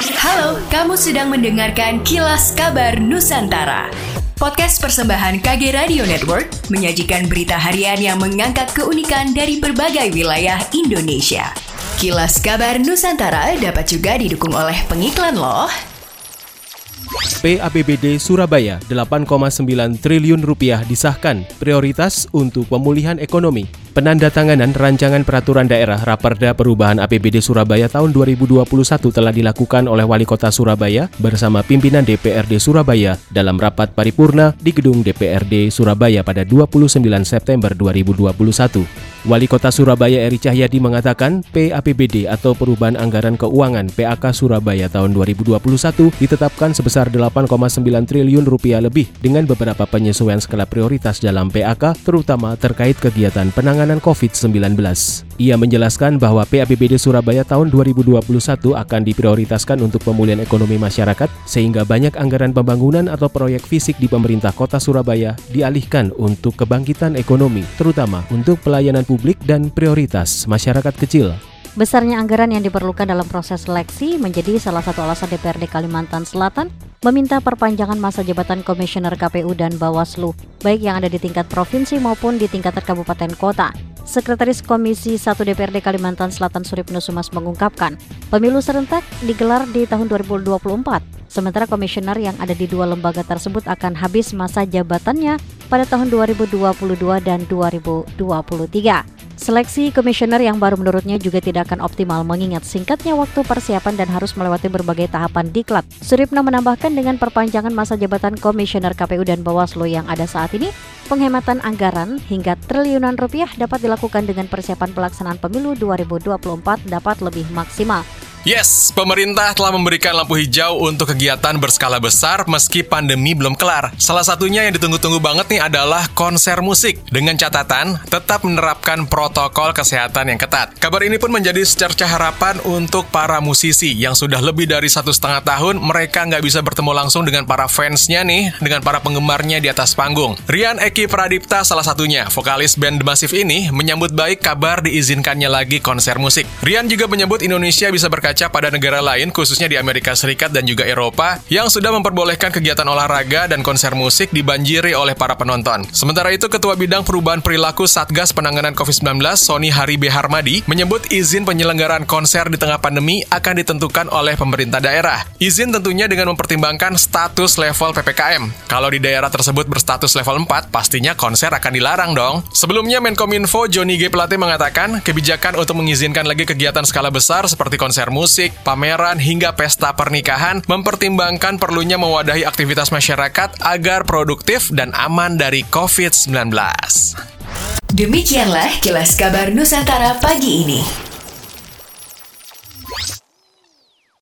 Halo, kamu sedang mendengarkan Kilas Kabar Nusantara. Podcast persembahan KG Radio Network menyajikan berita harian yang mengangkat keunikan dari berbagai wilayah Indonesia. Kilas Kabar Nusantara dapat juga didukung oleh pengiklan loh. PAPBD Surabaya 8,9 triliun rupiah disahkan prioritas untuk pemulihan ekonomi. Penandatanganan rancangan peraturan daerah Raperda Perubahan APBD Surabaya tahun 2021 telah dilakukan oleh Wali Kota Surabaya bersama pimpinan DPRD Surabaya dalam rapat paripurna di gedung DPRD Surabaya pada 29 September 2021. Wali Kota Surabaya Eri Cahyadi mengatakan PAPBD atau Perubahan Anggaran Keuangan PAK Surabaya tahun 2021 ditetapkan sebesar 8,9 triliun rupiah lebih dengan beberapa penyesuaian skala prioritas dalam PAK terutama terkait kegiatan penanganan COVID-19. Ia menjelaskan bahwa PAPBD Surabaya tahun 2021 akan diprioritaskan untuk pemulihan ekonomi masyarakat sehingga banyak anggaran pembangunan atau proyek fisik di pemerintah kota Surabaya dialihkan untuk kebangkitan ekonomi terutama untuk pelayanan publik dan prioritas masyarakat kecil. Besarnya anggaran yang diperlukan dalam proses seleksi menjadi salah satu alasan DPRD Kalimantan Selatan meminta perpanjangan masa jabatan komisioner KPU dan Bawaslu, baik yang ada di tingkat provinsi maupun di tingkat kabupaten kota. Sekretaris Komisi 1 DPRD Kalimantan Selatan Suripno Sumas mengungkapkan, pemilu serentak digelar di tahun 2024 Sementara komisioner yang ada di dua lembaga tersebut akan habis masa jabatannya pada tahun 2022 dan 2023. Seleksi komisioner yang baru menurutnya juga tidak akan optimal mengingat singkatnya waktu persiapan dan harus melewati berbagai tahapan diklat. Suripno menambahkan dengan perpanjangan masa jabatan komisioner KPU dan Bawaslu yang ada saat ini, penghematan anggaran hingga triliunan rupiah dapat dilakukan dengan persiapan pelaksanaan pemilu 2024 dapat lebih maksimal. Yes, pemerintah telah memberikan lampu hijau untuk kegiatan berskala besar meski pandemi belum kelar. Salah satunya yang ditunggu-tunggu banget nih adalah konser musik. Dengan catatan, tetap menerapkan protokol kesehatan yang ketat. Kabar ini pun menjadi secerca harapan untuk para musisi yang sudah lebih dari satu setengah tahun mereka nggak bisa bertemu langsung dengan para fansnya nih, dengan para penggemarnya di atas panggung. Rian Eki Pradipta salah satunya, vokalis band The Massive ini, menyambut baik kabar diizinkannya lagi konser musik. Rian juga menyebut Indonesia bisa berkata berkaca pada negara lain, khususnya di Amerika Serikat dan juga Eropa, yang sudah memperbolehkan kegiatan olahraga dan konser musik dibanjiri oleh para penonton. Sementara itu, Ketua Bidang Perubahan Perilaku Satgas Penanganan COVID-19, Sony Hari B. Harmadi, menyebut izin penyelenggaraan konser di tengah pandemi akan ditentukan oleh pemerintah daerah. Izin tentunya dengan mempertimbangkan status level PPKM. Kalau di daerah tersebut berstatus level 4, pastinya konser akan dilarang dong. Sebelumnya, Menkominfo Johnny G. Pelate mengatakan, kebijakan untuk mengizinkan lagi kegiatan skala besar seperti konser musik musik, pameran, hingga pesta pernikahan mempertimbangkan perlunya mewadahi aktivitas masyarakat agar produktif dan aman dari COVID-19. Demikianlah kilas kabar Nusantara pagi ini.